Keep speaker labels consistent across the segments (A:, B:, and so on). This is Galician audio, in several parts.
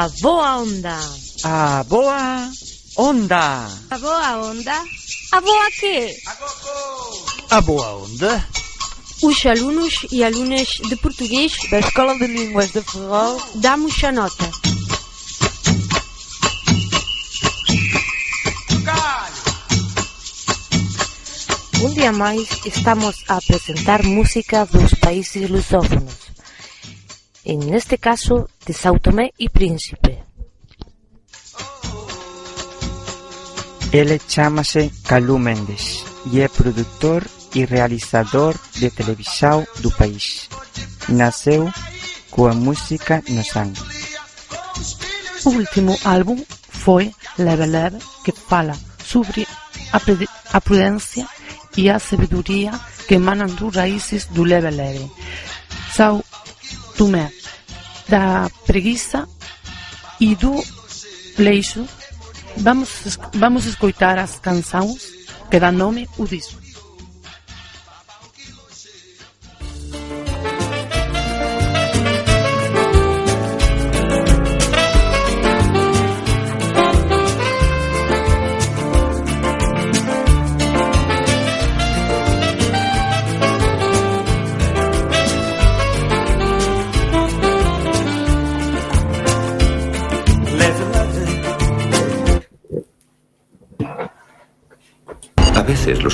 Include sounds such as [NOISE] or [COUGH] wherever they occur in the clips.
A: A boa onda.
B: A boa onda.
A: A boa onda. A boa que?
B: A boa onda.
A: Os alunos e alunas de português
B: da Escola de Línguas de Ferrol
A: damos a nota. Un día máis estamos a presentar música dos países lusófonos. En este caso, de Sao Tomé e Príncipe.
B: Ele chámase Calú Mendes e é produtor e realizador de televisión do país. Naceu coa música no sangue.
C: O último álbum foi Leve Leve, que fala sobre a, a prudencia e a sabedoria que emanan dos raíces do leve leve. Sao Tomé, da preguiça e do leixo, vamos, vamos escoitar as canções que dá nome ao disco.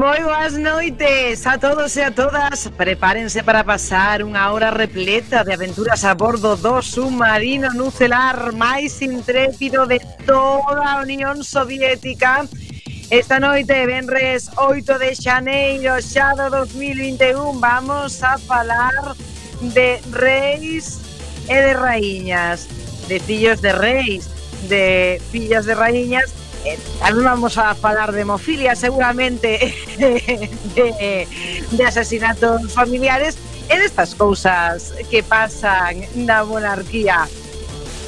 D: Moi boas noites a todos e a todas. Prepárense para pasar unha hora repleta de aventuras a bordo do submarino nucelar máis intrépido de toda a Unión Soviética. Esta noite, venres 8 de xaneiro xa do 2021, vamos a falar de reis e de raíñas, de fillos de reis, de fillas de raíñas eh, tamén vamos a falar de hemofilia seguramente [LAUGHS] de, de asesinatos familiares. E destas cousas que pasan na monarquía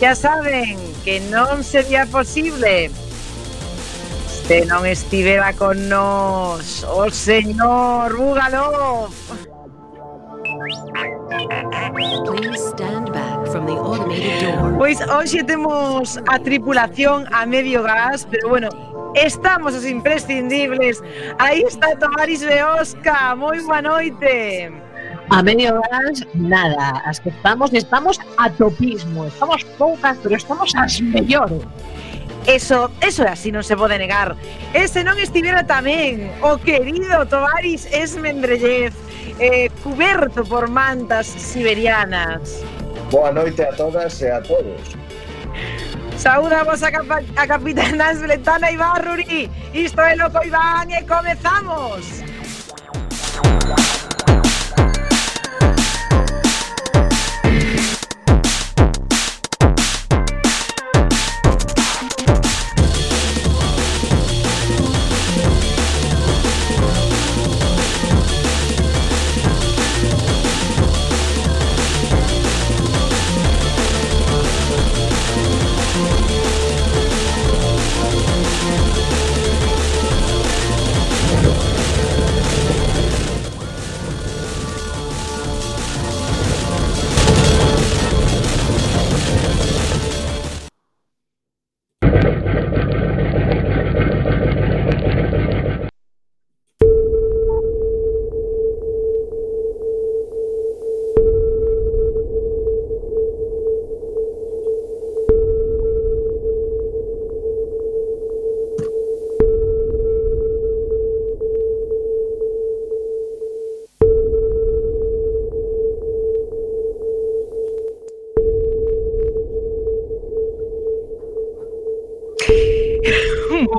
D: ya saben que non sería posible. Se non estivera con nós o señor Bugalov Pois hoxe temos a tripulación a medio gas, pero bueno, estamos os imprescindibles. Aí está Tomaris Beosca, moi boa noite.
E: A medio gas, nada, as que estamos, estamos a topismo, estamos poucas, pero estamos as mellores.
D: Eso, eso é así, non se pode negar. E se non estivera tamén o querido Tovaris Esmendrellez, eh, cuberto por mantas siberianas.
F: Boa noite a todas e a todos.
D: Saudamos a, capa, a capitana Esbletana Ibarruri. Isto é Loco Iván e comezamos. Comezamos.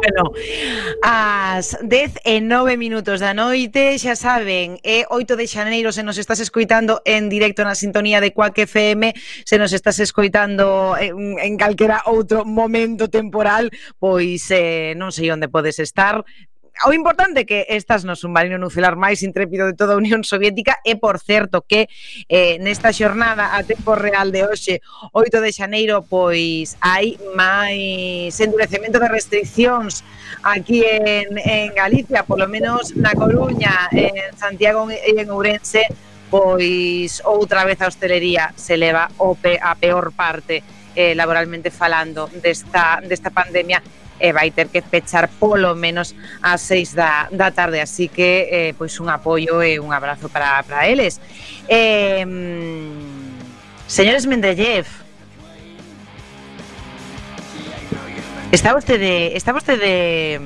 D: Bueno, as 10 e 9 minutos da noite, xa saben, é 8 de xaneiro, se nos estás escoitando en directo na sintonía de Quack FM, se nos estás escoitando en, en calquera outro momento temporal, pois eh, non sei onde podes estar, o importante que estás no submarino nuclear máis intrépido de toda a Unión Soviética e por certo que eh, nesta xornada a tempo real de hoxe 8 de xaneiro pois hai máis endurecemento de restriccións aquí en, en Galicia polo menos na Coruña en Santiago e en Ourense pois outra vez a hostelería se leva o pe, a peor parte eh, laboralmente falando desta, desta pandemia e vai ter que pechar polo menos ás seis da, da tarde. Así que eh, pois un apoio e un abrazo para, para eles. Eh, señores Mendeleev está vostede está vostede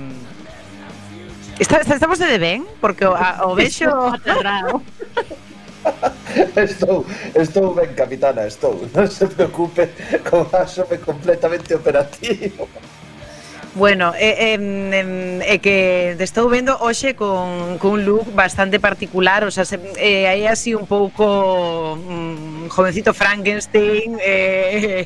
D: está, está, está vostede ben? porque o, a, o vexo [LAUGHS] [LAUGHS]
F: estou, estou ben, capitana, estou. Non se preocupe, convásome completamente operativo.
D: Bueno, é, eh, eh, eh, que te estou vendo hoxe con, con un look bastante particular, o sea, se, eh, aí así un pouco mm, jovencito Frankenstein, eh,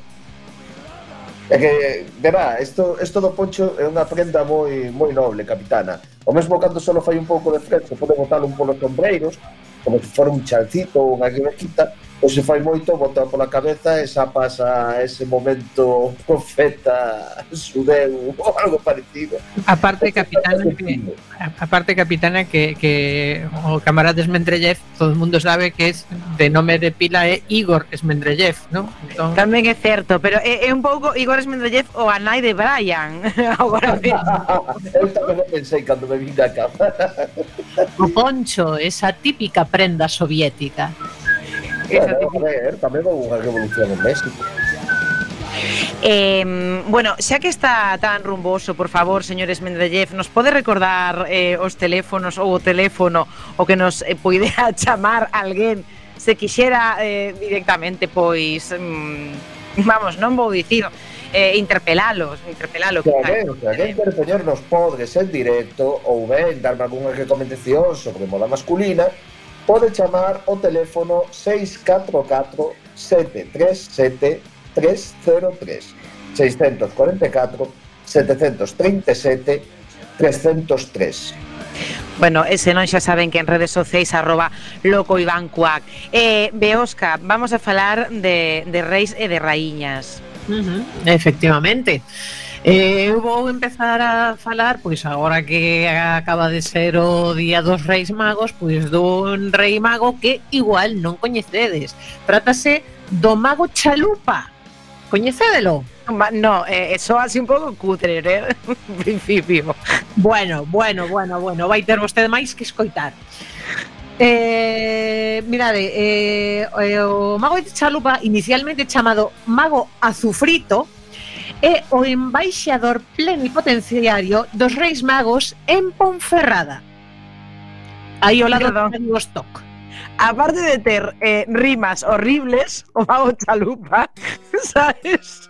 F: É que, verá, isto, isto do poncho é unha prenda moi moi noble, capitana. O mesmo cando só fai un pouco de fresco, pode botar un polo sombreiros, como si fuera un charcito o una guitarra ou se fai moito, bota pola cabeza e xa pasa ese momento [LAUGHS] profeta sudeu [LAUGHS] ou algo parecido.
G: A parte capitana que, a parte capitana que, que o camarada Smendrellev todo o mundo sabe que es de nome de pila é Igor Smendrellev, non?
D: Entón... Tamén é certo, pero é, é un pouco Igor Smendrellev o anai de Brian [LAUGHS] agora mesmo.
F: Eu tamén pensei cando me vin a cama.
E: o poncho, esa típica prenda soviética.
F: Bueno, a ver, tamén houve unha revolución en México.
D: Eh, bueno, xa que está tan rumboso, por favor, señores Mendeleev, nos pode recordar eh, os teléfonos ou o teléfono o que nos eh, poidea chamar [LAUGHS] alguén se quixera eh, directamente, pois, mm, vamos, non vou dicir, eh, interpelalos, interpelalo.
F: Que alguén, que alguén interpeñornos podres en directo ou ben darme algunha recomendación sobre moda masculina, pode chamar o teléfono 644 737 303 644 737 303
D: Bueno, ese non xa saben que en redes sociais arroba loco Iván Cuac eh, Beosca, vamos a falar de, de reis e de raíñas.
E: Uh -huh, Efectivamente Efectivamente. Eh, eu vou empezar a falar, pois agora que acaba de ser o Día dos Reis Magos, pois dun rei mago que igual non coñecedes. Trátase do mago Chalupa. Coñecédelo?
D: No, eh, eso así un pouco cutre, eh? [LAUGHS] en principio.
E: Bueno, bueno, bueno, bueno, vai ter vostede máis que escoitar. Eh, mirade, eh, eh o mago de Chalupa, inicialmente chamado mago azufrito, é o embaixador plenipotenciario dos Reis Magos en Ponferrada. Aí ao lado
D: Perdón.
E: de Vladivostok.
D: Aparte de ter eh, rimas horribles, o mago chalupa, [LAUGHS] sabes?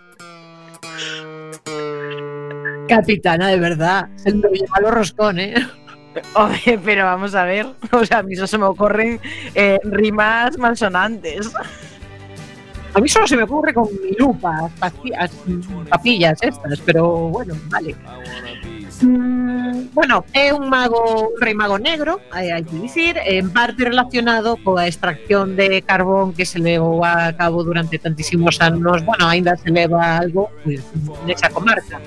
E: Capitana, de verdad, se lo llama roscón, ¿eh?
D: Oye, pero vamos a ver, o sea, a mí eso se me ocurren eh, rimas malsonantes.
E: A mí solo se me ocurre con mi lupa, papillas, papillas estas, pero bueno, vale. Mm, bueno, é un mago, un rei mago negro, hai, hai que dicir, en parte relacionado coa extracción de carbón que se levou a cabo durante tantísimos anos, bueno, aínda se leva algo pues, nesa comarca.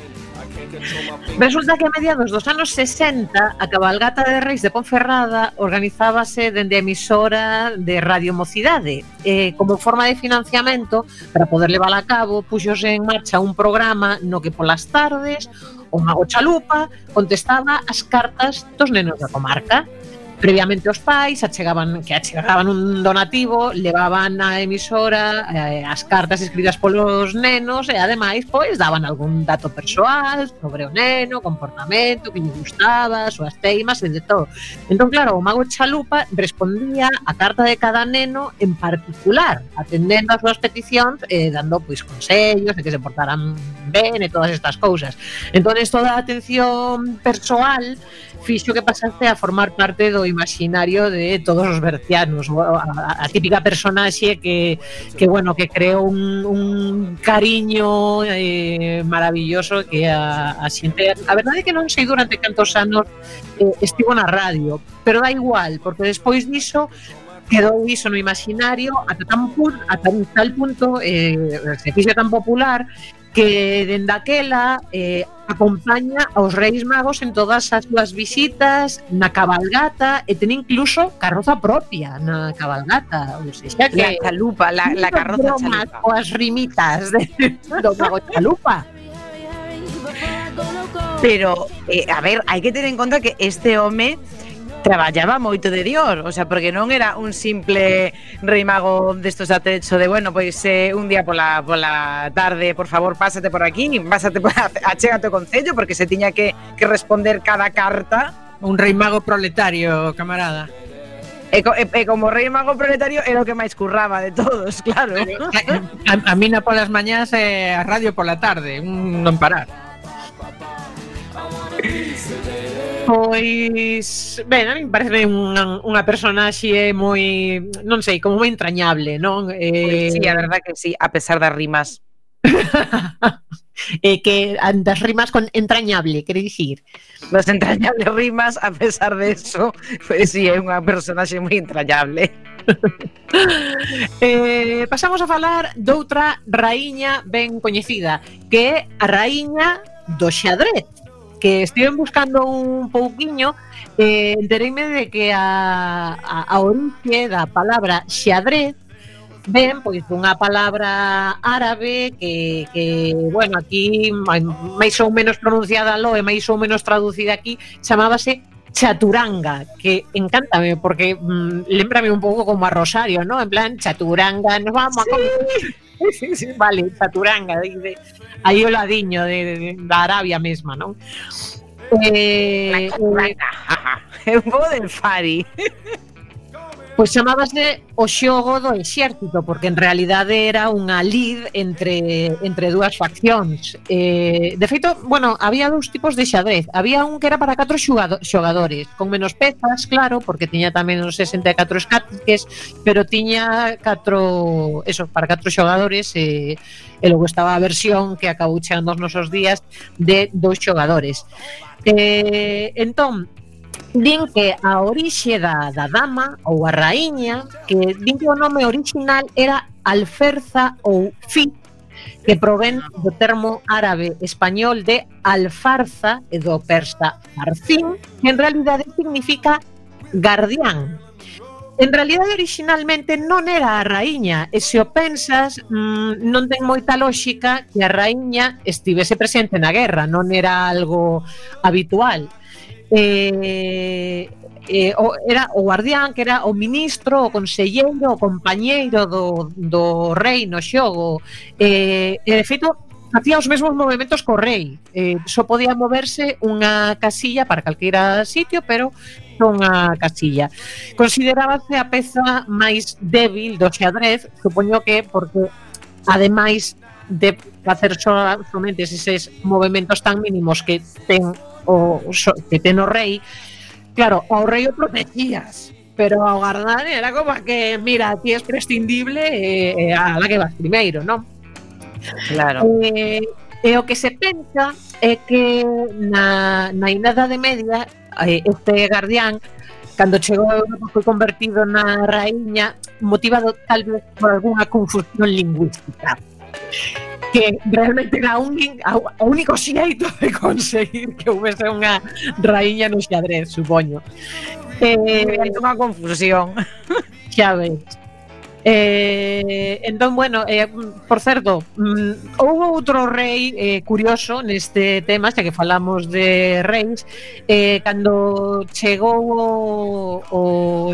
E: Resulta que a mediados dos anos 60 a cabalgata de Reis de Ponferrada organizábase dende a emisora de Radio Mocidade. Eh, como forma de financiamento, para poder levar a cabo, puxose en marcha un programa no que polas tardes o Mago Chalupa contestaba as cartas dos nenos da comarca previamente os pais achegaban que achegaban un donativo, levaban á emisora eh, as cartas escritas polos nenos e ademais pois daban algún dato persoal sobre o neno, comportamento, que lle gustaba, as súas teimas e de todo. Entón claro, o mago Chalupa respondía a carta de cada neno en particular, atendendo as súas peticións e eh, dando pois consellos de que se portaran ben e todas estas cousas. Entón toda a atención persoal fixo que pasase a formar parte do imaginario de todos os bercianos, a, a típica personaxe que, que bueno, que creou un, un cariño eh, maravilloso que a, a xente... A verdade é que non sei durante cantos anos eh, estivo na radio, pero da igual, porque despois diso quedou iso no imaginario ata tan pun, ata tal punto eh, se fixe tan popular que dende aquela eh, acompaña aos reis magos en todas as súas visitas, na cabalgata, e ten incluso carroza propia na cabalgata. Ou seja, que
D: la chalupa, la, la carroza chalupa.
E: Coas rimitas [LAUGHS] do mago chalupa.
D: Pero, eh, a ver, hai que ter en conta que este home traballaba moito de Dios, o sea, porque non era un simple rei mago destos a techo de, bueno, pois eh, un día pola, pola tarde, por favor, pásate por aquí, pásate por, [LAUGHS] achégate o concello, porque se tiña que, que responder cada carta.
E: Un rei mago proletario, camarada.
D: E, e, e como rei mago proletario era o que máis curraba de todos, [LAUGHS] claro.
E: A, a, a mina polas mañás e eh, a radio pola tarde, un non parar. [LAUGHS] Pois, ben, a mí parece unha, unha personaxe moi, non sei, como moi entrañable, non?
D: Eh... Pois sí, a eh, verdad que sí, a pesar das rimas. [LAUGHS]
E: eh, que das rimas con entrañable, quere dicir.
D: Das entrañables rimas, a pesar de eso, pues, sí, é unha personaxe moi entrañable. [LAUGHS]
E: eh, pasamos a falar doutra raíña ben coñecida, que é a raíña do xadrez que estive buscando un pouquiño eh, entereime de que a, a, a orixe da palabra xadrez ben, pois dunha palabra árabe que, que bueno, aquí máis ou menos pronunciada lo e máis ou menos traducida aquí, chamábase chaturanga, que encántame porque mm, lembrame un pouco como a Rosario, ¿no? En plan, chaturanga, nos vamos sí. a comer sí, [LAUGHS] sí, vale, chaturanga, de, de, aí o ladiño de, de, Arabia mesma, non?
D: Eh, eh, [LAUGHS] del Fari.
E: Pois chamábase o xogo do exército, porque en realidade era unha lid entre, entre dúas faccións. Eh, de feito, bueno, había dous tipos de xadrez. Había un que era para catro xogadores, con menos pezas, claro, porque tiña tamén os 64 escates, pero tiña catro, eso, para catro xogadores, eh, e logo estaba a versión que acabou chegando aos nosos días de dous xogadores. Eh, entón, Din que a orixe da, da dama ou a raíña, que din que o nome original era Alferza ou Fi, que provén do termo árabe español de alfarza e do persa Arfín que en realidade significa guardián. En realidade, originalmente non era a raíña, e se o pensas, mmm, non ten moita lógica que a raíña estivese presente na guerra, non era algo habitual eh, eh, o, era o guardián que era o ministro, o conselleiro, o compañeiro do, do rei no xogo. Eh, e de feito, facía os mesmos movimentos co rei. Eh, só podía moverse unha casilla para calquera sitio, pero unha casilla. Considerábase a peza máis débil do xadrez, supoño que porque ademais de facer somente eses movimentos tan mínimos que ten o, que ten o rei, claro, ao rei o protegías, pero ao Gardán era como que, mira, ti es prescindible eh, a la que vas primeiro, non?
D: Claro.
E: Eh, e o que se pensa é que na, na Idade Media eh, este guardián cando chegou a Europa foi convertido na raíña motivado tal vez por algunha confusión lingüística que realmente era un, o único xeito de conseguir que houvese unha raíña no xadrez, supoño.
D: Eh, hai unha confusión.
E: Xa ves. Eh, entón, bueno, eh, por certo, mm, houve outro rei eh, curioso neste tema, xa que falamos de reis, eh, cando chegou o, o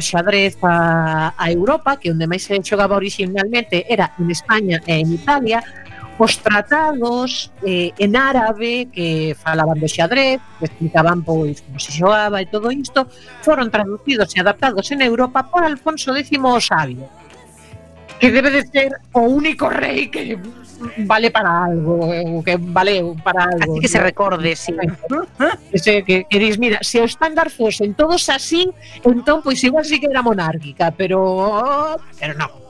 E: xadrez a, a Europa, que onde máis se xogaba originalmente era en España e en Italia, os tratados eh, en árabe que falaban do xadrez, que explicaban pois como se xogaba e todo isto, foron traducidos e adaptados en Europa por Alfonso X o Sabio que debe de ser o único rei que vale para algo, que vale para algo.
D: Así que se recorde, sí.
E: Ese que, que dis, mira, se o estándar fosen todos así, entón pois igual sí que era monárquica, pero pero non.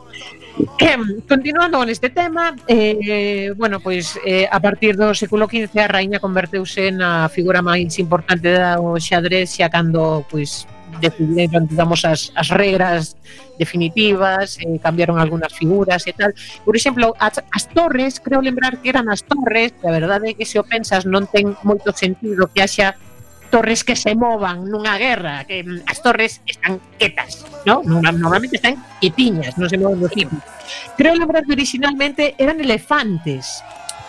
E: Continuando con este tema, eh, bueno, pois eh, a partir do século XV a raíña converteuse na figura máis importante do xadrez xa cando pois decidiron, digamos, as, as regras definitivas, eh, cambiaron algunhas figuras e tal. Por exemplo, as, as torres, creo lembrar que eran as torres, que a verdade é que se o pensas non ten moito sentido que haxa torres que se movan nunha guerra, que as torres están quietas, ¿no? Normalmente están quietiñas, non se moven do tipo. Creo lembrar que originalmente eran elefantes,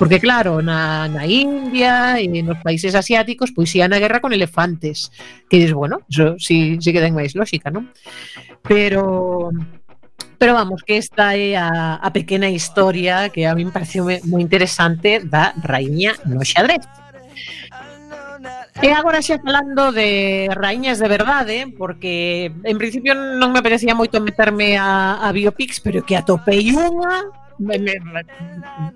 E: Porque claro, na, na India e nos países asiáticos pois ian a guerra con elefantes Que dices, bueno, eso si, sí que ten máis lógica, non? Pero Pero vamos, que esta é a, a pequena historia que a mí me pareceu moi interesante da raíña no xadrez. E agora xa falando de raíñas de verdade, porque en principio non me parecía moito meterme a, a biopics, pero que atopei unha me, me,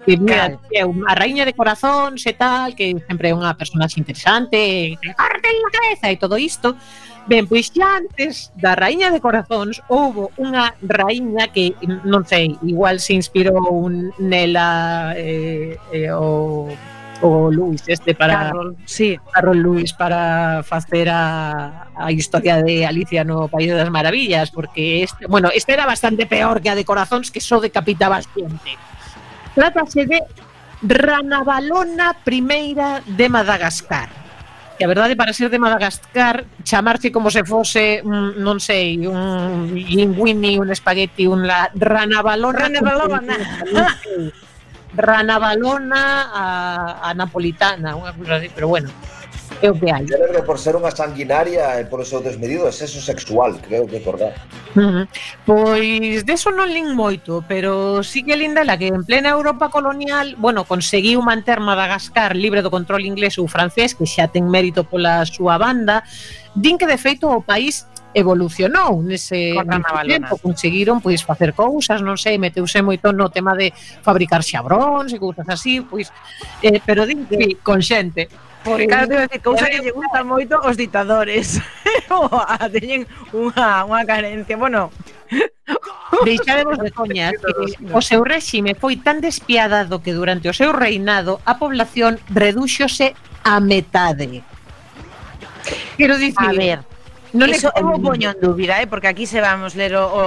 E: que, mira, a raíña de corazóns e tal, que sempre é unha personaxe interesante, que parte a cabeza e todo isto. Ben, pois xa antes da raíña de corazóns houbo unha raíña que non sei, igual se inspirou un nela eh, eh, o o Luis este para
D: Carol, sí.
E: Carol Luis para facer a, a historia de Alicia no País das Maravillas porque este, bueno, esta era bastante peor que a de Corazóns que só decapitaba xente Trátase de Ranavalona Primeira de Madagascar que a verdade para ser de Madagascar chamarse como se fose un, non sei, un linguini, un espagueti, un la Ranavalona
D: Ranavalona. [LAUGHS]
E: ranavalona a, a napolitana, unha cousa así, pero bueno, é o que hai.
F: Célebre por ser unha sanguinaria e por eso desmedido, é sexo sexual, creo que acordar.
E: Uh -huh. Pois deso non lin moito, pero sí que linda la que en plena Europa colonial, bueno, conseguiu manter Madagascar libre do control inglés ou francés, que xa ten mérito pola súa banda, din que de feito o país evolucionou nese, nese tempo, conseguiron pois facer cousas, non sei, meteuse moito no tema de fabricar xabróns e cousas así, pois eh, pero din que con xente.
D: Pois, claro, te decir, cousa que lle gusta [LAUGHS] moito os ditadores. [LAUGHS] teñen unha, unha carencia, bueno,
E: Deixademos de coñas que [LAUGHS] o seu réxime foi tan despiadado que durante o seu reinado a población redúxose a metade. Quero dicir,
D: a ver, Non Eso eu o poño en dúbida, eh, porque aquí se vamos ler o, o,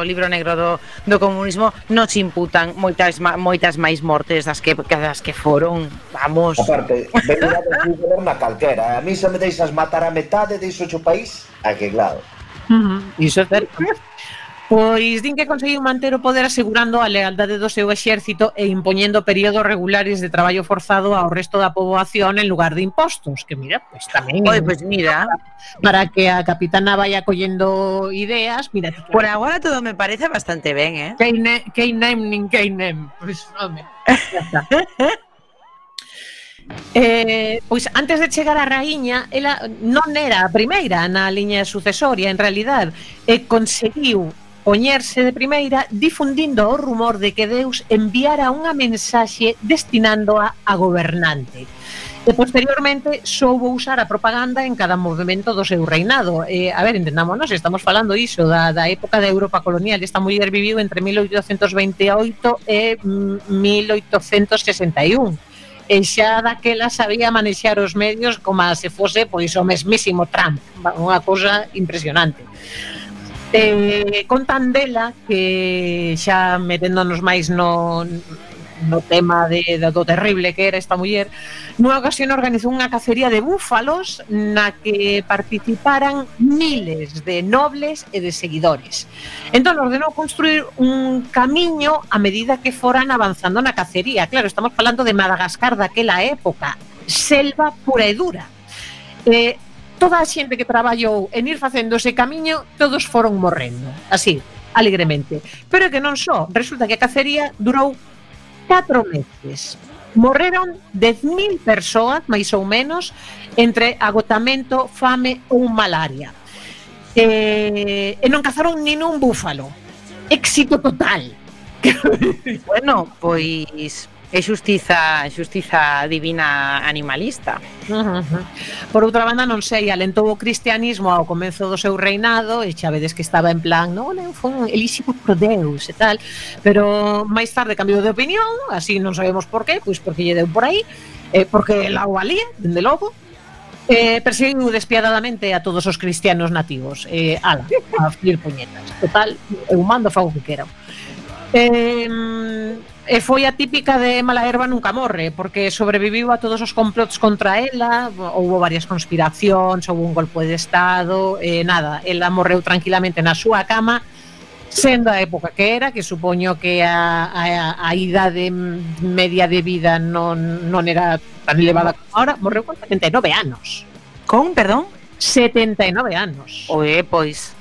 D: o libro negro do, do comunismo nos imputan moitas moitas máis mortes das que das que foron, vamos.
F: Aparte, [LAUGHS] ven na calquera, a mí se me deixas matar a metade de iso o país, a que claro.
E: Uh -huh. Iso é certo. Pois din que conseguiu manter o poder asegurando a lealdade do seu exército e impoñendo períodos regulares de traballo forzado ao resto da poboación en lugar de impostos, que mira, pois tamén
D: Oi, pois mira,
E: para que a capitana vaya collendo ideas, mira.
D: Por agora todo me parece bastante ben, eh?
E: Keinem, Keinem, nin Keinem. Pois, home, ya está. [LAUGHS] Eh, pois antes de chegar a raíña, ela non era a primeira na liña sucesoria, en realidad, e conseguiu poñerse de primeira difundindo o rumor de que Deus enviara unha mensaxe destinándoa a gobernante. E posteriormente soubo usar a propaganda en cada movimento do seu reinado. Eh, a ver, entendámonos, estamos falando iso da, da época da Europa colonial. Esta muller viviu entre 1828 e 1861 mm, e xa daquela sabía manexar os medios como se fose pois o mesmísimo Trump, unha cousa impresionante. Eh, contan dela que xa meténdonos máis no, no tema de, de, do terrible que era esta muller, nunha ocasión organizou unha cacería de búfalos na que participaran miles de nobles e de seguidores. Entón ordenou construir un camiño a medida que foran avanzando na cacería. Claro, estamos falando de Madagascar daquela época, selva pura e dura. Eh, toda a xente que traballou en ir facendo ese camiño, todos foron morrendo, así, alegremente. Pero é que non só, resulta que a cacería durou 4 meses. Morreron 10.000 persoas, máis ou menos, entre agotamento, fame ou malaria. E, e non cazaron nin un búfalo. Éxito total. [LAUGHS] [LAUGHS]
D: bueno, pois é xustiza, xustiza divina animalista.
E: Uh -huh. Por outra banda, non sei, alentou o cristianismo ao comezo do seu reinado e xa vedes que estaba en plan, non, non, foi elísimo pro Deus e tal, pero máis tarde cambiou de opinión, así non sabemos por qué, pois porque lle deu por aí, eh, porque la o valía, dende logo, Eh, perseguiu despiadadamente a todos os cristianos nativos eh, ala, a flir puñetas total, eu mando fago que quero eh, E foi a típica de mala erva nunca morre, porque sobreviviu a todos os complots contra ela, houve varias conspiracións, houve un golpe de Estado, e nada, ela morreu tranquilamente na súa cama, sendo a época que era, que supoño que a, a, a idade media de vida non, non era tan elevada como ahora, morreu con 79 anos.
D: Con, perdón?
E: 79 anos.
D: Oe, pois.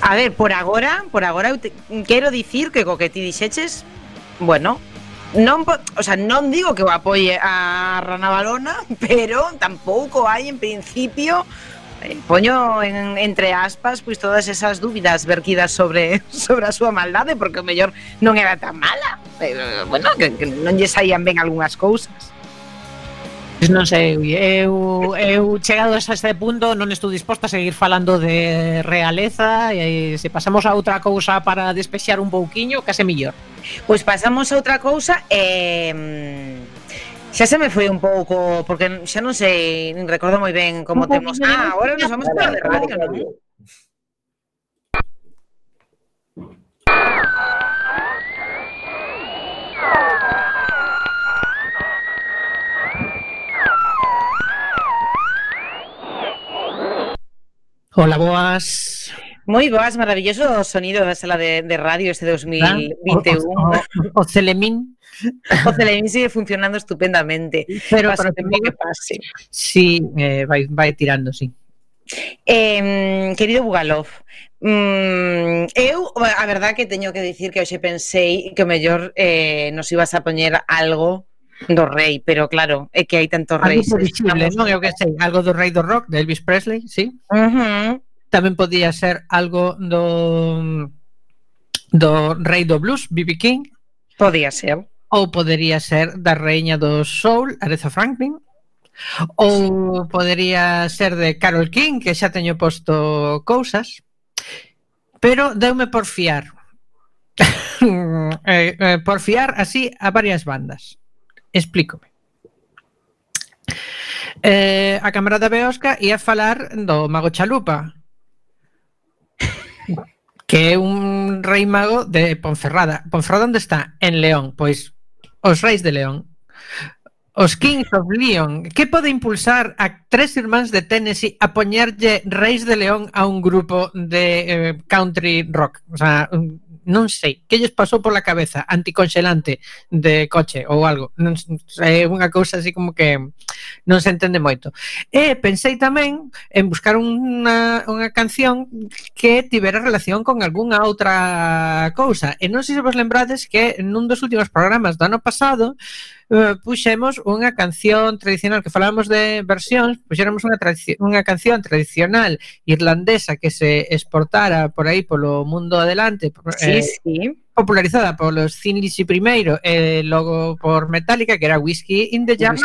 D: A ver, por agora, por agora eu te, quero dicir que co que ti dixeches bueno, non, o sea, non digo que o apoie a Rana Balona, [LAUGHS] pero tampouco hai en principio eh, poño en, entre aspas pois todas esas dúbidas vertidas sobre [LAUGHS] sobre a súa maldade, porque o mellor non era tan mala. Pero, bueno, que, que non lle saían ben algunhas cousas.
E: Pois non sei, eu, eu chegados a este punto non estou disposta a seguir falando de realeza e se pasamos a outra cousa para despexar un pouquiño, case millor.
D: Pois pasamos a outra cousa e... Eh... Xa se me foi un pouco, porque xa non sei, nin recordo moi ben como temos. Ah, agora nos vamos para de radio, non?
E: Hola, boas.
D: Moi boas, maravilloso o sonido da sala de, de radio este 2021. ¿Ah?
E: O, o, o Celemín.
D: O Celemín sigue funcionando estupendamente.
E: Pero pase para que pase. Sí, eh, vai, vai tirando, sí.
D: Eh, querido Bugalov, mm, eu a verdad que teño que dicir que hoxe pensei que o mellor eh, nos ibas a poñer algo do rei, pero claro, é que hai tantos reis.
E: Algo visible, non? Eu que sei, algo do rei do rock, de Elvis Presley, sí?
D: Uh -huh.
E: Tamén podía ser algo do do rei do blues, B.B. King.
D: Podía ser.
E: Ou podería ser da reiña do soul, Aretha Franklin. Ou podería ser de Carol King, que xa teño posto cousas. Pero deume por fiar. [LAUGHS] eh, eh, por fiar así a varias bandas. Explícome. Eh, a camarada Beosca ia falar do Mago Chalupa, que é un rei mago de Ponferrada. Ponferrada onde está? En León, pois os reis de León. Os Kings of Leon, que pode impulsar a tres irmáns de Tennessee a poñerlle Reis de León a un grupo de eh, country rock? O sea, un, non sei, que lles pasou pola cabeza anticonxelante de coche ou algo, non sei, unha cousa así como que non se entende moito. E pensei tamén en buscar unha, unha canción que tivera relación con algunha outra cousa. E non sei se vos lembrades que nun dos últimos programas do ano pasado eh, puxemos unha canción tradicional que falamos de versións, puxéramos unha, unha canción tradicional irlandesa que se exportara por aí polo mundo adelante
D: sí, eh, sí.
E: popularizada polos Thin Lizzy primeiro e eh, logo por Metallica que era Whiskey in the Jar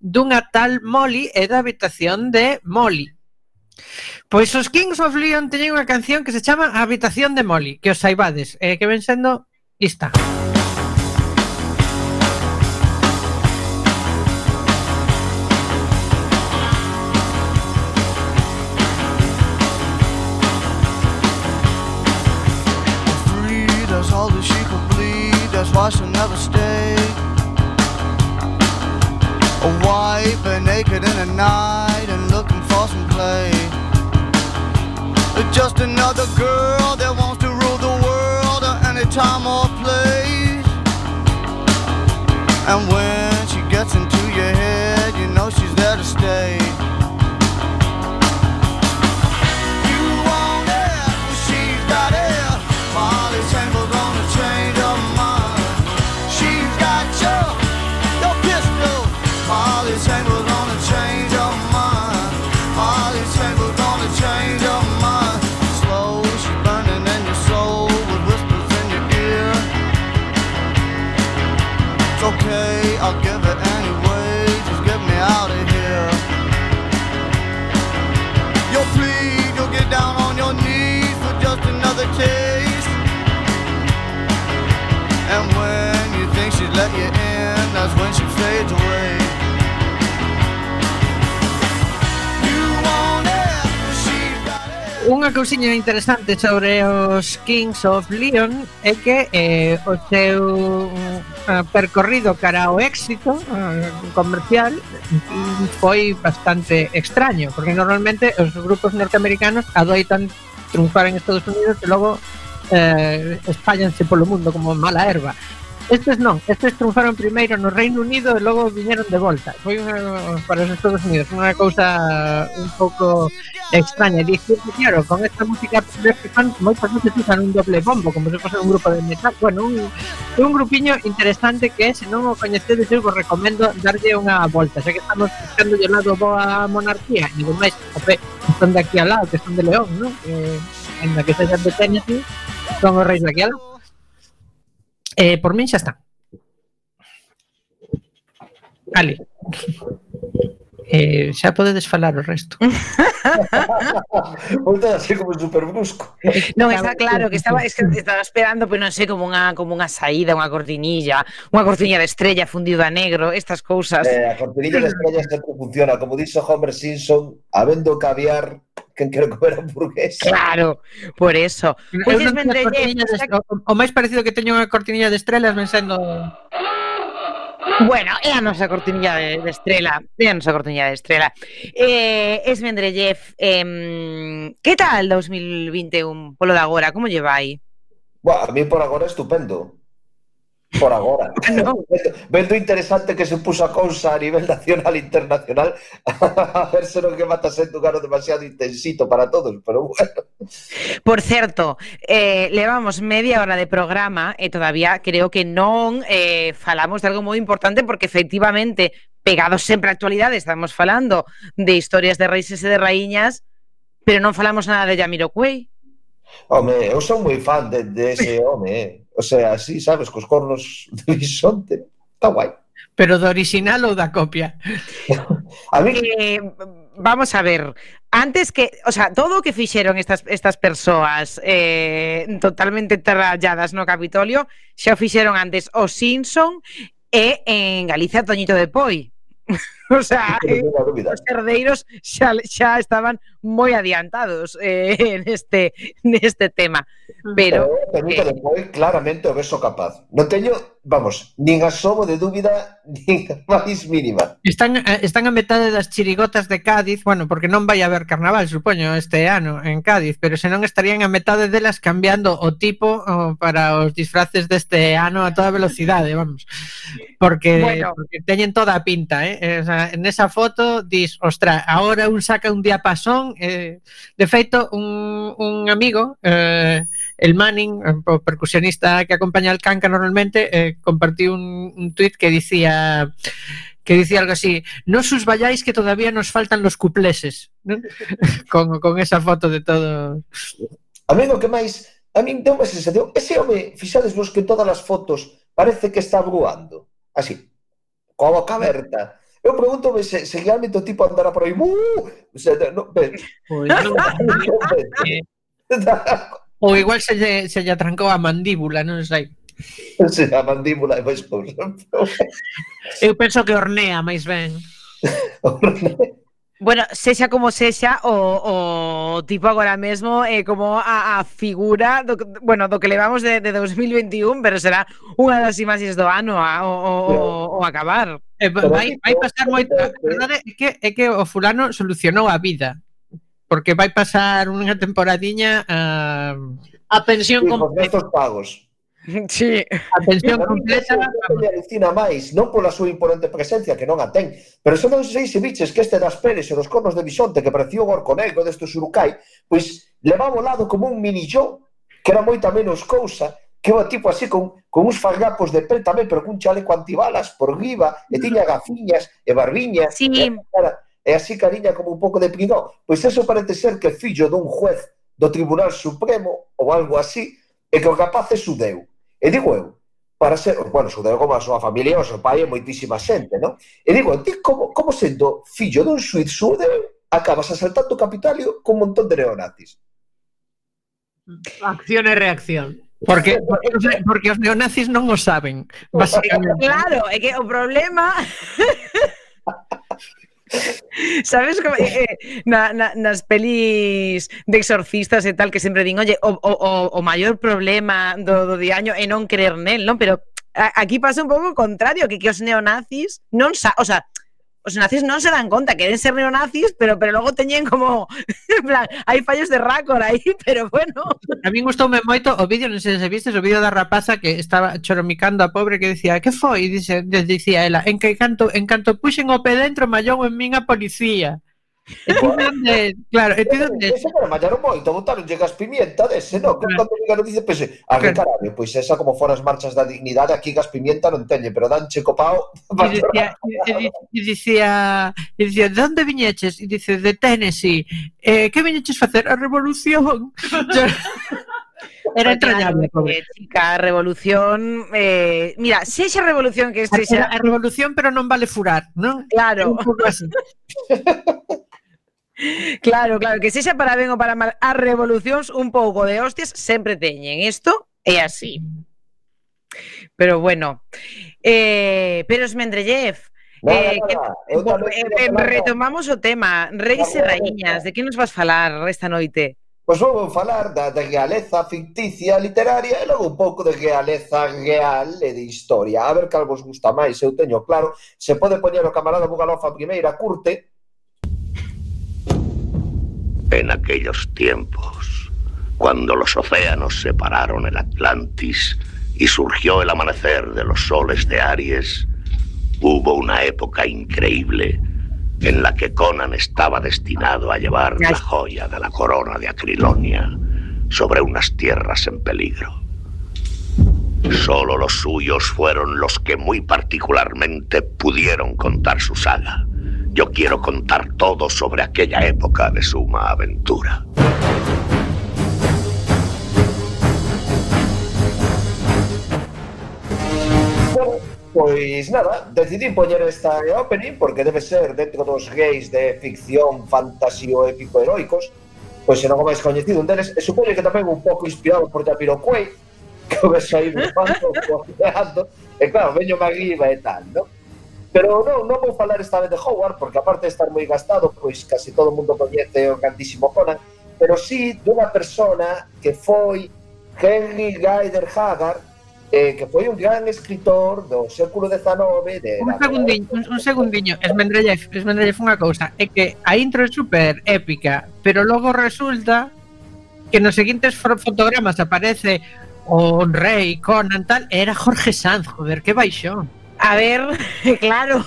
E: dunha tal Molly e da habitación de Molly Pois os Kings of Leon teñen unha canción que se chama Habitación de Molly, que os saibades, eh, que ven sendo esta.
H: Esta. She'll never stay. A wife and naked in the night and looking for some play. Just another girl that wants to rule the world at any time or place. And when she gets into your head, you know she's there to stay.
G: Unha cousiña interesante sobre os Kings of Leon é que eh, o seu uh, percorrido cara ao éxito uh, comercial foi bastante extraño, porque normalmente os grupos norteamericanos adoitan triunfar en Estados Unidos e logo eh, espállanse polo mundo como mala erva. Estes non, estes triunfaron primeiro no Reino Unido e logo viñeron de volta. Foi unha, para os Estados Unidos unha cousa un pouco extraña. Dicir que, claro, con esta música que fan, moitas veces usan un doble bombo, como se fose un grupo de metal. Bueno, un, un grupiño interesante que, se non o coñecedes, eu vos recomendo darlle unha volta, xa que estamos buscando de lado boa monarquía, e demais, ope, están de aquí al lado, que son de León, non? Eh, en la que se xa de Tennessee, son os reis de aquí al lado. Eh, por min xa está. Ali. [LAUGHS] Eh, xa podedes falar o resto. [LAUGHS]
F: Volta así como super brusco.
D: Non, está claro que estaba, es que estaba esperando, pero non sei, como unha como unha saída, unha cortinilla, unha cortinilla de estrella fundida a negro, estas cousas.
F: Eh, a cortinilla de estrella sempre funciona, como dixo Homer Simpson, habendo caviar quen quero comer hamburguesa.
D: Claro, por eso. Pois
G: pues vendrelle... O máis parecido que teño unha cortinilla de estrelas ven sendo...
D: Bueno, é a nosa cortinilla de, de estrela, é a nosa cortinilla de estrela. Eh, es Mendrellev, eh, que tal 2021 polo de agora? Como lle vai?
F: Buah, a mí por agora estupendo por agora.
D: Ah,
F: bueno. Vendo interesante que se puso a cousa a nivel nacional e internacional [LAUGHS] a ver se non que mata sendo un ano demasiado intensito para todos, pero bueno.
D: Por certo, eh, levamos media hora de programa e todavía creo que non eh, falamos de algo moi importante porque efectivamente pegados sempre á actualidade estamos falando de historias de raíces e de raíñas pero non falamos nada de Yamiroquai.
F: Home, eu son moi fan de, de ese [LAUGHS] home, eh. O sea, así, sabes, cos cornos [LAUGHS] de bisonte, está guai.
G: Pero do original ou da copia? [LAUGHS]
F: a mí...
D: Eh, vamos a ver, antes que, o sea, todo o que fixeron estas estas persoas eh totalmente tralladas no Capitolio, xa o fixeron antes o Simpson e en Galicia Toñito de Poi. [LAUGHS] [LAUGHS] O sea, eh, os herdeiros xa, xa estaban moi adiantados eh, [LAUGHS] en este neste tema. Pero,
F: pero
D: eh,
F: despois eh, claramente o beso capaz. Non teño, vamos, nin asomo de dúbida [LAUGHS] nin máis mínima.
G: Están eh, están a metade das chirigotas de Cádiz, bueno, porque non vai haber carnaval, supoño, este ano en Cádiz, pero senón estarían a metade delas cambiando o tipo o, para os disfraces deste ano a toda velocidade, vamos. Porque,
D: bueno.
G: porque teñen toda a pinta, eh? Esa, na, nesa foto dis, ostra, ahora un saca un diapasón eh, de feito un, un amigo eh, el Manning, o percusionista que acompaña al Canca normalmente eh, compartiu un, un tweet que dicía que dicía algo así, no sus vayáis que todavía nos faltan los cupleses, ¿no? [LAUGHS] con, con esa foto de todo.
F: A mí o que máis, a min deu unha sensación, ese home, fixades vos que en todas as fotos parece que está bruando, así, coa boca aberta, Eu pregúntome se, se realmente o tipo andará por aí. Uh, o sea, no, ben,
G: pois, non, Ou igual se lle, se lle atrancou a mandíbula, non sei.
F: Se a mandíbula é máis por
G: Eu penso que ornea máis ben. [LAUGHS]
D: Bueno, sexa como sexa, o, o tipo agora mesmo é eh, como a, a figura do, bueno, do que levamos de, de 2021, pero será unha das imaxes do ano a, o, o, o acabar
G: eh, vai, vai pasar moito, a verdade é que, é que o fulano solucionou a vida porque vai pasar unha temporadiña a a pensión
F: sí,
G: completa.
F: pagos.
D: Sí.
G: A pensión completa.
F: Non alucina máis, non pola súa imponente presencia, que non a ten, pero se non sei se biches que este das peles e dos cornos de bisonte que parecía un orco negro deste surucai, pois levaba ao lado como un mini-yo, que era moita menos cousa, que o tipo así con, con uns fargapos de pel tamén, pero cun chaleco antibalas por riba, e tiña gafiñas e barbiñas,
D: sí.
F: e, cara, e así cariña como un pouco de pringón. Pois eso parece ser que fillo dun juez do Tribunal Supremo ou algo así, e que o capaz é sudeu. E digo eu, para ser, bueno, sudeu como a súa familia, o seu pai e moitísima xente, non? E digo, ti como, como sendo fillo dun suiz sudeu, acabas asaltando o Capitalio con un montón de neonatis.
E: Acción e reacción.
G: Porque, porque, os, porque os neonazis non o saben. Oh.
D: Claro, é que o problema... [LAUGHS] Sabes como eh, eh, na, na, nas pelis de exorcistas e tal que sempre din, oye, o, o, o maior problema do, do diaño é non creer nel, non? Pero a, aquí pasa un pouco o contrario, que, que os neonazis non sa, o sea, os nazis non se dan conta, queren ser neonazis, pero pero logo teñen como [LAUGHS] en plan, hai fallos de rácor aí, [LAUGHS] pero bueno.
G: A min gustoume moito o vídeo, non sei se vistes, o vídeo da rapaza que estaba choromicando a pobre que decía, "Que foi?" e dice, dicía ela, "En que canto, en canto puxen o pé dentro, mallón en min a policía." Entendíndonde, claro, entendíndonde.
F: Ese cara mallaron moito, botaron llegas pimienta dese, non? Que cando claro. non dice, pese, eh, a que carabe, pois esa como foras as marchas da dignidade, aquí gas pimienta non teñe, pero danche copao.
G: E [LAUGHS] dicía, e dicía, e dicía, de onde viñeches? E dice, de Tennessee. Eh, que viñeches facer? A revolución. [LAUGHS] Era entrañable, eh, pobre.
D: Eh, chica, a revolución... Eh, mira, se xa revolución que este...
G: A,
D: xa...
G: a revolución, pero non vale furar, non?
D: Claro.
G: Un así. [LAUGHS]
D: Claro, claro, que sexa para ben ou para mal As revolucións un pouco de hostias Sempre teñen isto é así Pero bueno eh, Pero Esmendrellev eh, que, eh, eh retomamos o tema Reis e Raíñas, de que nos vas falar esta noite?
F: Pois vou, vou falar da, da realeza ficticia literaria e logo un pouco de realeza real e de historia. A ver cal vos gusta máis, eu teño claro. Se pode poñer o camarada Bugalofa primeira curte,
I: En aquellos tiempos, cuando los océanos separaron el Atlantis y surgió el amanecer de los soles de Aries, hubo una época increíble en la que Conan estaba destinado a llevar la joya de la corona de Acrilonia sobre unas tierras en peligro. Solo los suyos fueron los que muy particularmente pudieron contar su saga. Yo quiero contar todo sobre aquella época de suma aventura.
F: Pois nada, decidí poñer esta opening porque debe ser dentro dos gays de ficción, fantasio, épico, heroicos pois se non o máis coñecido un deles e supoño que tamén un pouco inspirado por Jamiroquai [LAUGHS] que o ves aí no bando cojeando claro, veño arriba e tal, non? Pero non, non vou falar esta vez de Howard, porque aparte de estar moi gastado, pois casi todo o mundo coñece o grandísimo Conan, pero sí dunha persona que foi Henry Gaider Haggard, eh, que foi un gran escritor do século XIX de
G: Un segundiño, un, un segundiño, Esmendrellez, Esmendrellez unha cousa, é que a intro é super épica, pero logo resulta que nos seguintes fotogramas aparece o rei, Conan, tal, era Jorge Sanz, joder, que baixón.
D: A ver, [LAUGHS] claro.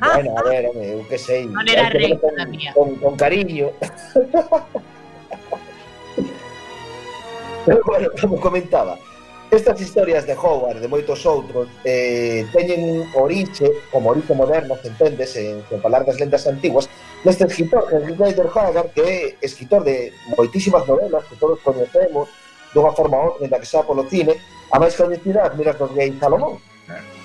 F: Bueno, a ver, home, eu que sei.
E: Non era rei
F: con, con, con cariño. Pero [LAUGHS] bueno, como comentaba, estas historias de Howard, de moitos outros, eh, teñen orixe, como orixe moderno, se entendes, en, en falar das lendas antiguas, neste escritor, Henry Snyder Haggard, que é escritor de moitísimas novelas que todos coñecemos, dunha forma ou outra, que xa polo cine, a máis coñecida, Miras dos Gays Salomón. Claro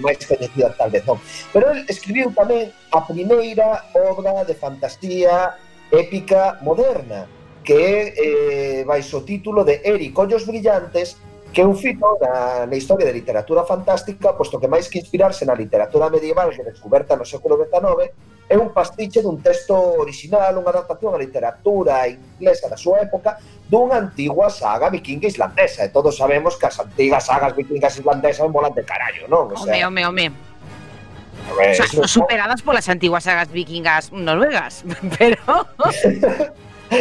F: máis coñecida tal vez non. Pero el escribiu tamén a primeira obra de fantasía épica moderna, que é eh, baixo o título de Eri, Collos Brillantes, que é un fito na, na historia de literatura fantástica, posto que máis que inspirarse na literatura medieval que descoberta no século XIX, es un pastiche de un texto original, una adaptación a la literatura inglesa de su época, de una antigua saga vikinga islandesa. Y todos sabemos que las antiguas sagas vikingas islandesas molan de carajo, ¿no? O
D: sea, hombre.
F: Ver,
D: o sea, no superadas por las antiguas sagas vikingas noruegas, [LAUGHS] pero... [LAUGHS]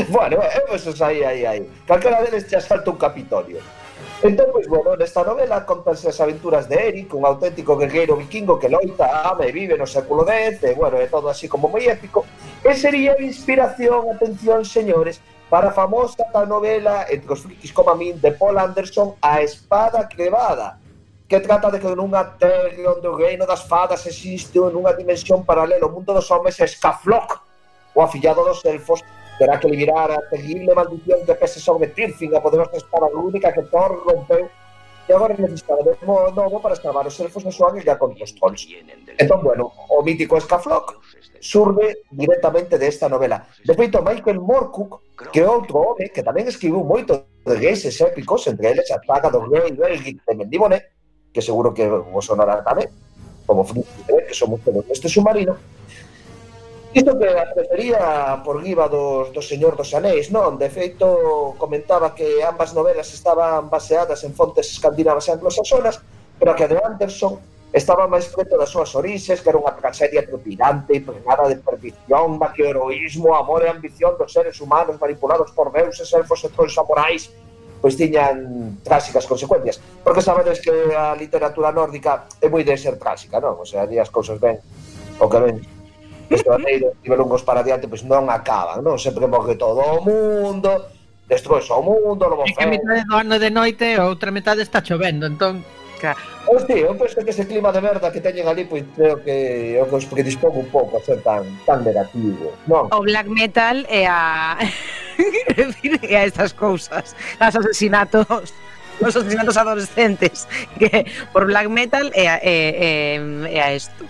F: bueno, eso es ahí, ahí, ahí. Calcara deles te asalta un capitolio. Entón, pois, bueno, nesta novela contanse as aventuras de Eric, un auténtico guerreiro vikingo que loita, ama e vive no século X, e, bueno, é todo así como moi épico, e sería a inspiración, atención, señores, para a famosa ta novela entre os frikis como a min de Paul Anderson A Espada Crevada, que trata de que nunha terra onde o reino das fadas existe nunha dimensión paralela ao mundo dos homes escafloc, o afillado dos elfos, terá que liberar a terrible maldición que pese sobre Tirfing, a poderosa espada única que Thor rompeu e agora necesitaremos novo para salvar os elfos nos años ya contra os trolls. Entón, bueno, o mítico Scaflock surbe directamente desta novela. De feito, Michael Moorcock, que é outro home que tamén escribiu moito de gays épicos, entre eles a saga do Rei Belgic de Mendibone, que seguro que vos sonará tamén, como Fritz, que son moitos deste submarino, Isto que a prefería por guiba dos, do Señor dos Anéis, non? De feito, comentaba que ambas novelas estaban baseadas en fontes escandinavas e anglosaxonas, pero que a de Anderson estaba máis preto das súas orixes, que era unha tragedia trepidante, pregada de perdición, heroísmo, amor e ambición dos seres humanos manipulados por deuses, elfos e trolls samurais, pois tiñan tráxicas consecuencias. Porque sabedes que a literatura nórdica é moi de ser tráxica, non? O sea, di as cousas ben o que ven Estraneiros tiveron longos para adiante, pois non acaban, non? Sempre morre todo o mundo destroza o mundo, lobo feo...
G: É que a metade do ano de noite a outra metade está chovendo, entón...
F: Hostia, Pois eu penso que ese clima de merda que teñen ali, pois creo que o os predispón un pouco a ser tan, tan negativo, non?
D: O black metal é a... e a [LAUGHS] estas cousas, as asesinatos os asesinatos adolescentes que por black metal é, é, é, é a isto.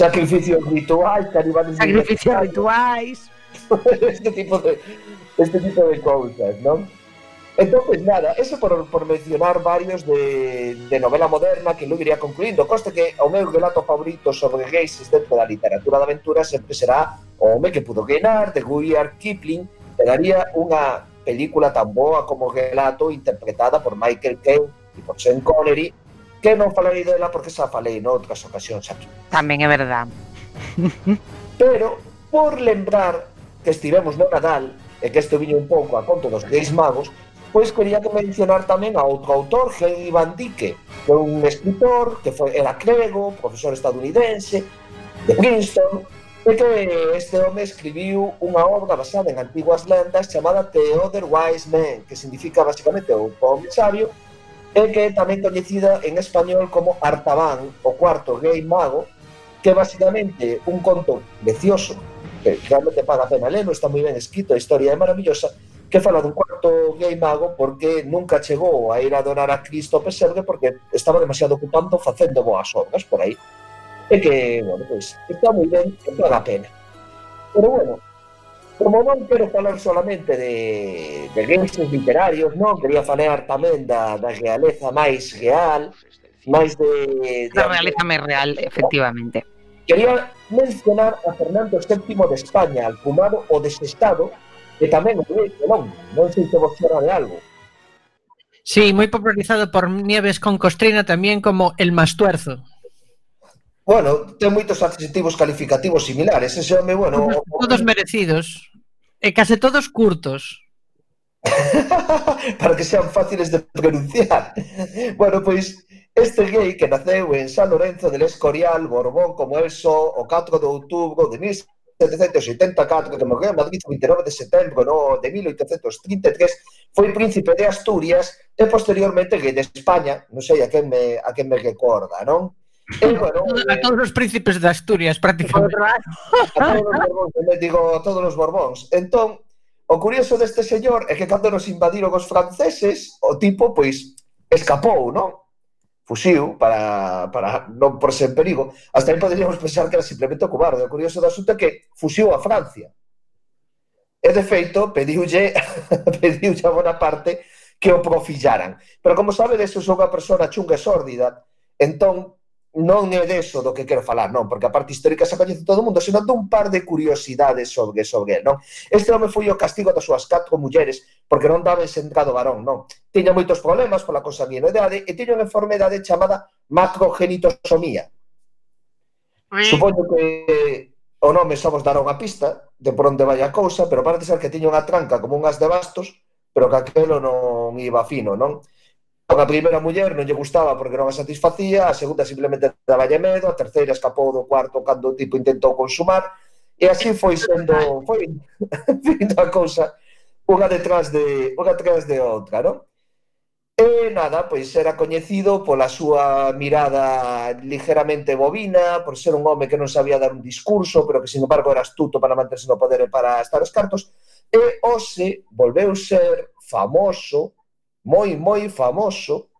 F: Sacrificios rituais, caníbales
D: Sacrificios rituais.
F: este tipo de este tipo de cousas, non? Entonces, nada, eso por, por mencionar varios de, de novela moderna que eu iría concluindo. Coste que o meu relato favorito sobre gays dentro da literatura de aventura sempre será O home que pudo guinar, de Rudyard Kipling, que daría unha película tan boa como relato interpretada por Michael Caine e por Sean Connery que non falei dela porque xa falei noutras ocasións aquí.
D: Tamén é verdad.
F: Pero, por lembrar que estivemos no Nadal, e que este viño un pouco a conto dos Reis Magos, pois quería que mencionar tamén a outro autor, Henry Van Dyke, que é un escritor que foi, era crego, profesor estadounidense, de Princeton, e que este home escribiu unha obra basada en antiguas lendas chamada The Other Wise Man, que significa basicamente o pobre sabio, e que é tamén coñecida en español como Artaban, o cuarto gay mago, que é basicamente un conto precioso, que realmente paga a pena lelo, está moi ben escrito, a historia é maravillosa, que fala dun cuarto gay mago porque nunca chegou a ir a adorar a Cristo ao pesebre porque estaba demasiado ocupando facendo boas obras por aí. E que, bueno, pois, está moi ben, que paga a pena. Pero bueno, Como non quero falar solamente de, de gestos literarios, non? Quería falar tamén da, da realeza máis real, máis de... de
D: da realeza máis real, efectivamente.
F: Quería mencionar a Fernando VII de España, al fumado o desestado, e tamén o rei Colón. Non sei se vos chora de algo.
G: Sí, moi popularizado por Nieves con Costrina tamén como El Mastuerzo.
F: Bueno, ten moitos adjetivos calificativos similares. Ese home, bueno...
G: Todos merecidos. E case todos curtos. [LAUGHS]
F: Para que sean fáciles de pronunciar. [LAUGHS] Bueno, pois este gay que naceu en San Lorenzo del Escorial, Borbón, como el só, so, o 4 de outubro de 1784, que morreu en Madrid o 29 de setembro no, de 1833, foi príncipe de Asturias e posteriormente gay de España, non sei a quen me, a quen me recorda, non?
G: a todos os príncipes de Asturias, prácticamente.
F: A todos os borbóns, digo, a todos os borbóns. Entón, o curioso deste señor é que cando nos invadiron os franceses, o tipo, pois, escapou, non? Fusiu para, para non por ser perigo. Hasta aí poderíamos pensar que era simplemente o cobarde. O curioso do asunto é que fusiu a Francia. E, de feito, pediulle, [LAUGHS] pediulle a Bonaparte que o profillaran. Pero, como sabe, eso son unha persona chunga e sórdida. Entón, non é deso do que quero falar, non, porque a parte histórica se coñece todo o mundo, senón dun par de curiosidades sobre sobre el, non? Este home foi o castigo das súas catro mulleres porque non daba sentado varón, non? Tiña moitos problemas pola consanguinidade e tiña unha enfermedade chamada macrogenitosomía. Mm. Supoño que o nome só vos dará unha pista de por onde vai a cousa, pero parece ser que tiña unha tranca como unhas de bastos, pero que aquelo non iba fino, non? A primeira muller non lle gustaba porque non a satisfacía, a segunda simplemente daballe medo, a terceira escapou do cuarto cando o tipo intentou consumar, e así foi sendo, foi [LAUGHS] vindo a cousa unha detrás de unha detrás de outra, non? E nada, pois era coñecido pola súa mirada ligeramente bovina, por ser un home que non sabía dar un discurso, pero que, sin embargo, era astuto para manterse no poder e para estar os cartos. E hoxe volveu ser famoso moi, moi famoso,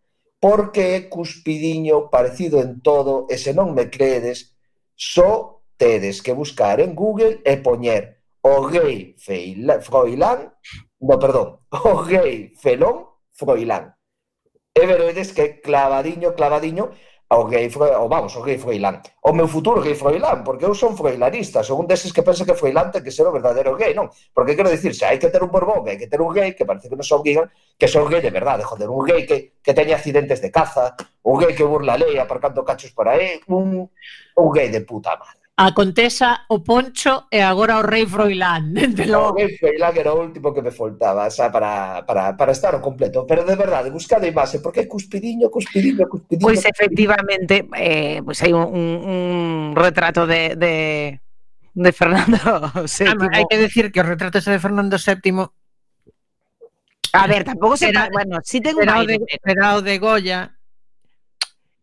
F: porque é cuspidiño parecido en todo, e se non me credes, só tedes que buscar en Google e poñer o gay feila, Froilán, no, perdón, [LAUGHS] o gay felón Froilán. E veredes que clavadiño, clavadiño, o gay o vamos, o gay froilán. O meu futuro gay froilán, porque eu son froilanista, son un deses que pensa que froilán ten que ser o verdadeiro gay, non? Porque quero dicir, se hai que ter un borbón, hai que ter un gay, que parece que non son obrigan, que son gay de verdade, joder, un gay que, que teña accidentes de caza, un gay que burla a lei aparcando cachos por aí, un, un gay de puta madre
G: a Contesa, o Poncho e agora o Rei Froilán. [LAUGHS]
F: Desde
G: logo.
F: O Rei Froilán era o último que me faltaba, xa para, para, para estar o completo. Pero de verdade, buscade a imaxe, porque é cuspidiño, cuspidiño, cuspidiño...
D: Pois pues, efectivamente, eh, pois pues, hai un, un retrato de, de, de Fernando [LAUGHS] VII.
G: Ah, hai que decir que o retrato ese de Fernando VII
D: A ver, tampouco se...
G: Era,
D: bueno, si sí ten un aire.
G: Era o de Goya,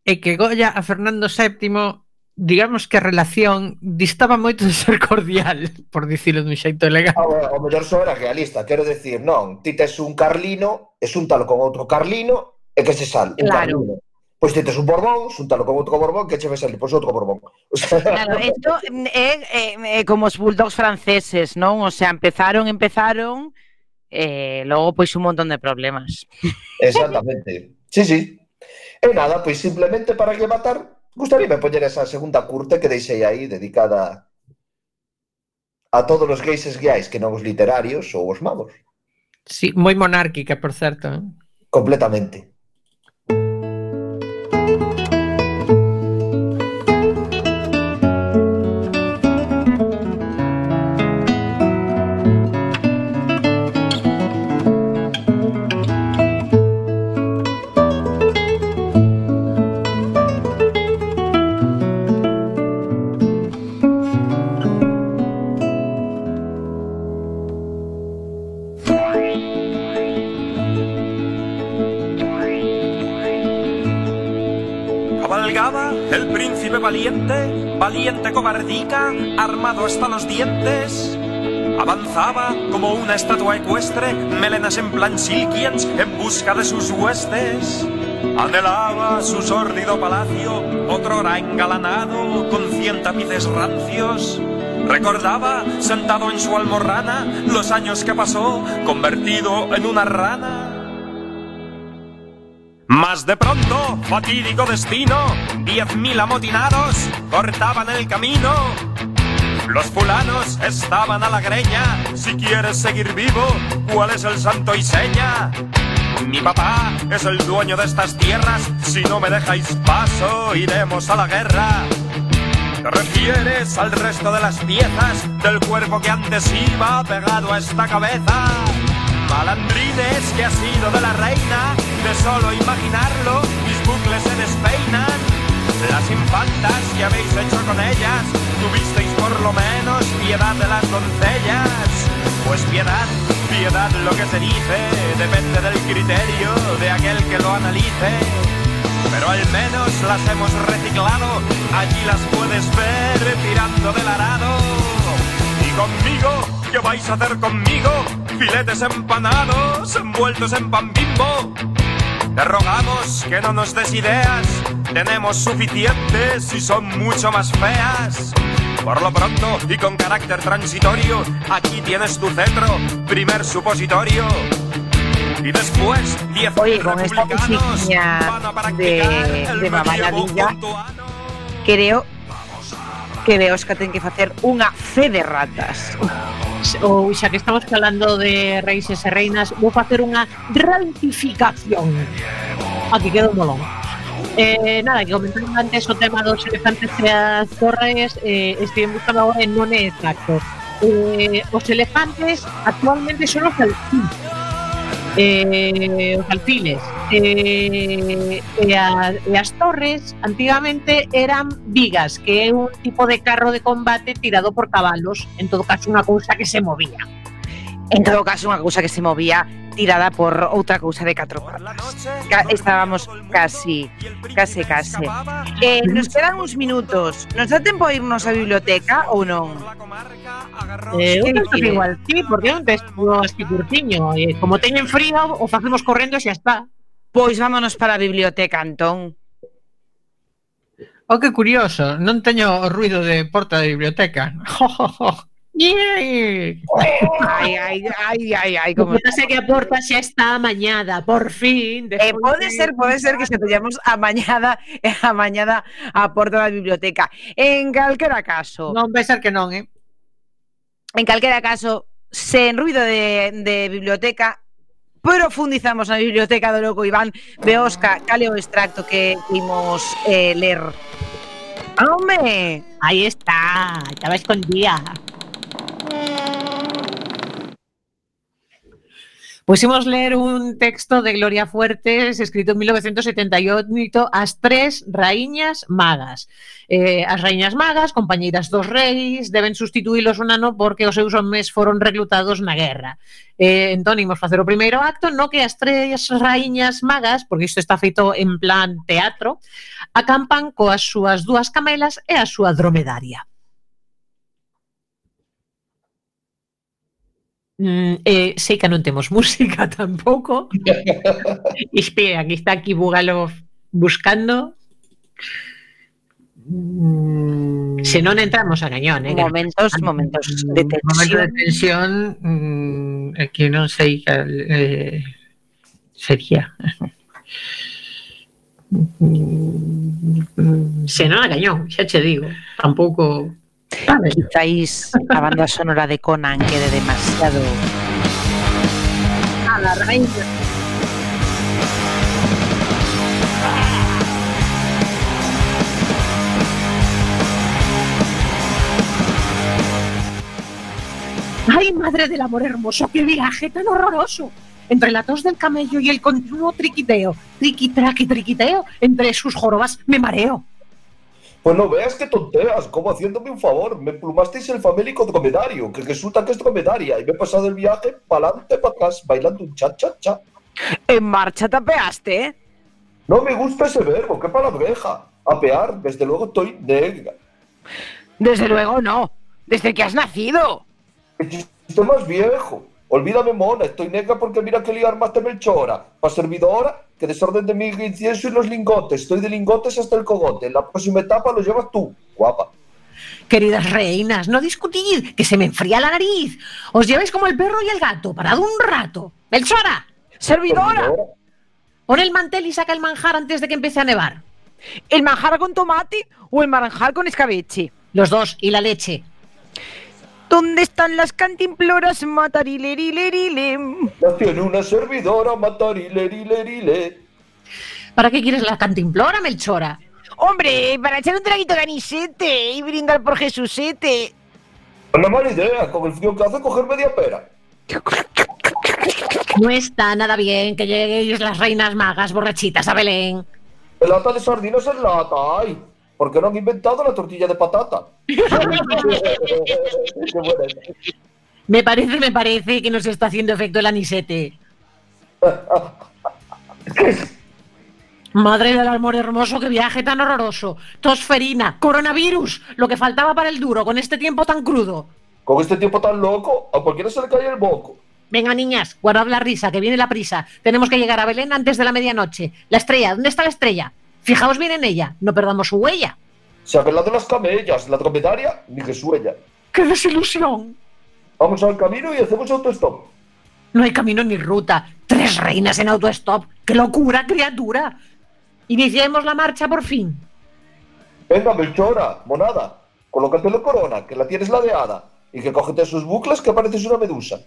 G: e que Goya a Fernando VII digamos que a relación distaba moito de ser cordial, [LAUGHS] por dicilo dun xeito elegante.
F: Ah, o, o mellor só era realista, quero decir, non, ti tes un carlino, e xuntalo con outro carlino, e que se sal, un
D: claro.
F: carlino. Pois ti tes un borbón, xuntalo con outro borbón, que che ves ali, pois outro borbón. O sea... [LAUGHS]
D: Claro, isto mm, é, é, é como os bulldogs franceses, non? O sea, empezaron, empezaron, eh, logo pois un montón de problemas. [LAUGHS]
F: Exactamente. Sí, sí. E nada, pois simplemente para rematar, Gustaríame poñer esa segunda curta que deixei aí dedicada a todos os gays esguiais que non os literarios ou os magos.
G: Sí, moi monárquica, por certo. Eh.
F: Completamente.
J: Valiente, valiente cobardica, armado hasta los dientes. Avanzaba como una estatua ecuestre, melenas en plan silkiens, en busca de sus huestes. Anhelaba su sórdido palacio, otrora engalanado, con cien tapices rancios. Recordaba, sentado en su almorrana, los años que pasó, convertido en una rana. Mas de pronto, fatídico destino, diez mil amotinados cortaban el camino. Los fulanos estaban a la greña, si quieres seguir vivo, ¿cuál es el santo y seña? Mi papá es el dueño de estas tierras, si no me dejáis paso, iremos a la guerra. ¿Te refieres al resto de las piezas del cuerpo que antes iba pegado a esta cabeza? Malandrines que ha sido de la reina, solo imaginarlo, mis bucles se despeinan. Las infantas que habéis hecho con ellas, tuvisteis por lo menos piedad de las doncellas. Pues piedad, piedad lo que se dice, depende del criterio de aquel que lo analice. Pero al menos las hemos reciclado, allí las puedes ver tirando del arado. Y conmigo, ¿qué vais a hacer conmigo? Filetes empanados, envueltos en pan bimbo. Te rogamos que no nos des ideas, tenemos suficientes y son mucho más feas. Por lo pronto y con carácter transitorio, aquí tienes tu cetro, primer supositorio. Y después, diez
D: Oye, con esta musiquilla de, de
J: puntuano.
D: creo que Beosca ten que facer unha fe de ratas. [LAUGHS]
E: ou xa que estamos falando de reis e reinas, vou facer unha rantificación. Aquí quedou molón. Eh, nada, que comentaron antes o tema dos elefantes e as torres, eh, estive buscando agora e non é exacto. Eh, os elefantes actualmente son os alquimistas eh, os alfiles eh, e, a, e as torres antigamente eran vigas que é un tipo de carro de combate tirado por cabalos en todo caso unha cousa que se movía.
D: En todo caso, unha cousa que se movía tirada por outra cousa de catro patas. Ca estábamos casi, case, case. Eh, nos quedan uns minutos. Nos dá tempo a irnos á biblioteca ou non?
E: Eh, eu penso que igual sí, porque non tes así curtiño. Eh, como teñen frío, o facemos correndo e xa está.
D: Pois vámonos para a biblioteca, Antón.
G: O oh, que curioso, non teño o ruido de porta de biblioteca. [LAUGHS]
D: Ai, ai, ai, ai, ai como...
E: sei que a porta xa está amañada, por fin.
D: Eh, pode ser, pode ser que se a amañada e [LAUGHS] amañada a porta da biblioteca. En calquera caso...
G: Non vai ser que non, eh?
D: En calquera caso, sen ruido de, de biblioteca, profundizamos na biblioteca do Loco Iván Beosca, cale o extracto que imos eh, ler. ¡Home!
E: Ahí está, estaba escondida. Pusimos ler un texto de Gloria Fuertes escrito en 1978 As tres raíñas magas. Eh, as raíñas magas, compañeiras dos reis, deben sustituílos un ano porque os seus homes foron reclutados na guerra. Eh, entón, imos facer o primeiro acto no que as tres raíñas magas, porque isto está feito en plan teatro, acampan coas súas dúas camelas e a súa dromedaria. Mm, eh, sei que non temos [LAUGHS] música tampouco. [LAUGHS] Espera, que está aquí Bugalov buscando. Mm, Se non entramos a cañón, eh? que-
D: Momentos, momentos de
G: Un momento de
D: tensión.
G: tensión mm, é que non sei cal eh, sería. [LAUGHS]
E: Se non a cañón, xa che digo. Tampouco... Sabes?
D: Quizáis a banda sonora de Conan quede demasiado...
E: A la raíz. ¡Ay, madre del amor hermoso! ¡Qué viaje tan horroroso! Entre la tos del camello y el continuo triquiteo, triqui, traqui, triquiteo, entre sus jorobas me mareo.
F: Pues no veas que tonteas, como haciéndome un favor. Me plumasteis el famélico dromedario, que resulta que es dromedaria, y me he pasado el viaje para adelante, para atrás, bailando un cha-cha-cha.
D: En marcha tapeaste, ¿eh?
F: No me gusta ese verbo, qué palabreja. Apear, desde luego estoy negra.
D: Desde luego no. Desde que has nacido.
F: Estoy más viejo. Olvídame, mona, estoy negra porque mira que liar más te melchora. Pa' servidora, que desorden de mi incienso y los lingotes. Estoy de lingotes hasta el cogote. En la próxima etapa lo llevas tú, guapa.
E: Queridas reinas, no discutid, que se me enfría la nariz. Os lleváis como el perro y el gato, parad un rato. ¡Melchora!
D: ¡Servidora!
E: Pon el mantel y saca el manjar antes de que empiece a nevar.
D: ¿El manjar con tomate o el manjar con escabeche?
E: Los dos, y la leche.
D: ¿Dónde están las cantimploras matarilerile?
F: Las tiene una servidora, matarilerile.
E: ¿Para qué quieres la cantimplora, Melchora?
D: Hombre, para echar un traguito de anisete y brindar por Jesusete.
F: Una mala idea, con el frío que hace coger media pera.
E: No está nada bien que lleguéis las reinas magas borrachitas a Belén.
F: El lata de sardinas en lata, ay. ¿Por qué no han inventado la tortilla de patata? [LAUGHS]
E: Me parece, me parece que nos está haciendo efecto el anisete. Madre del amor hermoso, qué viaje tan horroroso. Tosferina, coronavirus, lo que faltaba para el duro con este tiempo tan crudo.
F: Con este tiempo tan loco, a cualquiera se le cae el moco.
E: Venga, niñas, guardad la risa, que viene la prisa. Tenemos que llegar a Belén antes de la medianoche. La estrella, ¿dónde está la estrella? Fijaos bien en ella, no perdamos su huella.
F: Se ha pelado las camellas, la dromedaria, ni que suella.
E: ¡Qué desilusión!
F: Vamos al camino y hacemos autostop.
E: No hay camino ni ruta. Tres reinas en autostop. ¡Qué locura, criatura! Iniciemos la marcha por fin.
F: Venga, Melchora, monada, colócate la corona, que la tienes ladeada, y que cógete sus bucles que pareces una medusa.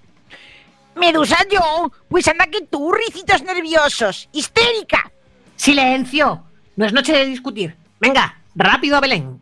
K: ¿Medusa yo? Pues anda que tú, ricitos nerviosos. ¡Histérica!
E: ¡Silencio! No es noche de discutir. Venga, rápido a Belén.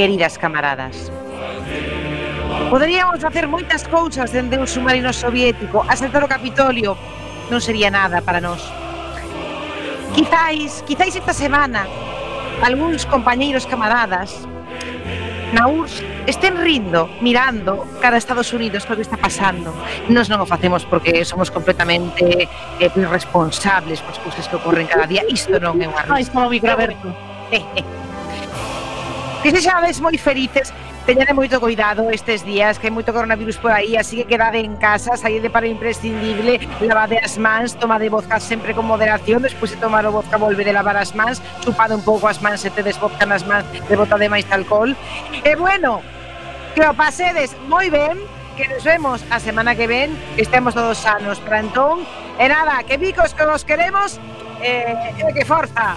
D: queridas camaradas. Poderíamos facer moitas cousas dende un submarino soviético, asaltar o Capitolio, non sería nada para nós. Quizáis, quizáis esta semana, algúns compañeiros camaradas na URSS estén rindo, mirando cara a Estados Unidos o que está pasando. Nos non o facemos porque somos completamente eh, irresponsables pois cousas que ocorren cada día. Isto non é unha risa.
E: Como microberto. [LAUGHS] Eh, eh
D: que se xades moi felices, teñade moito cuidado estes días, que hai moito coronavirus por aí, así que quedade en casa, saíde para imprescindible, lavade as mans, toma de vodka sempre con moderación, despois de tomar o vodka volvede lavar as mans, chupade un pouco as mans, e te desvodcan as mans, de bota de máis alcohol. E bueno, que o pasedes moi ben, que nos vemos a semana que ven, que estemos todos sanos para entón. E nada, que bicos que nos queremos, eh, que forza.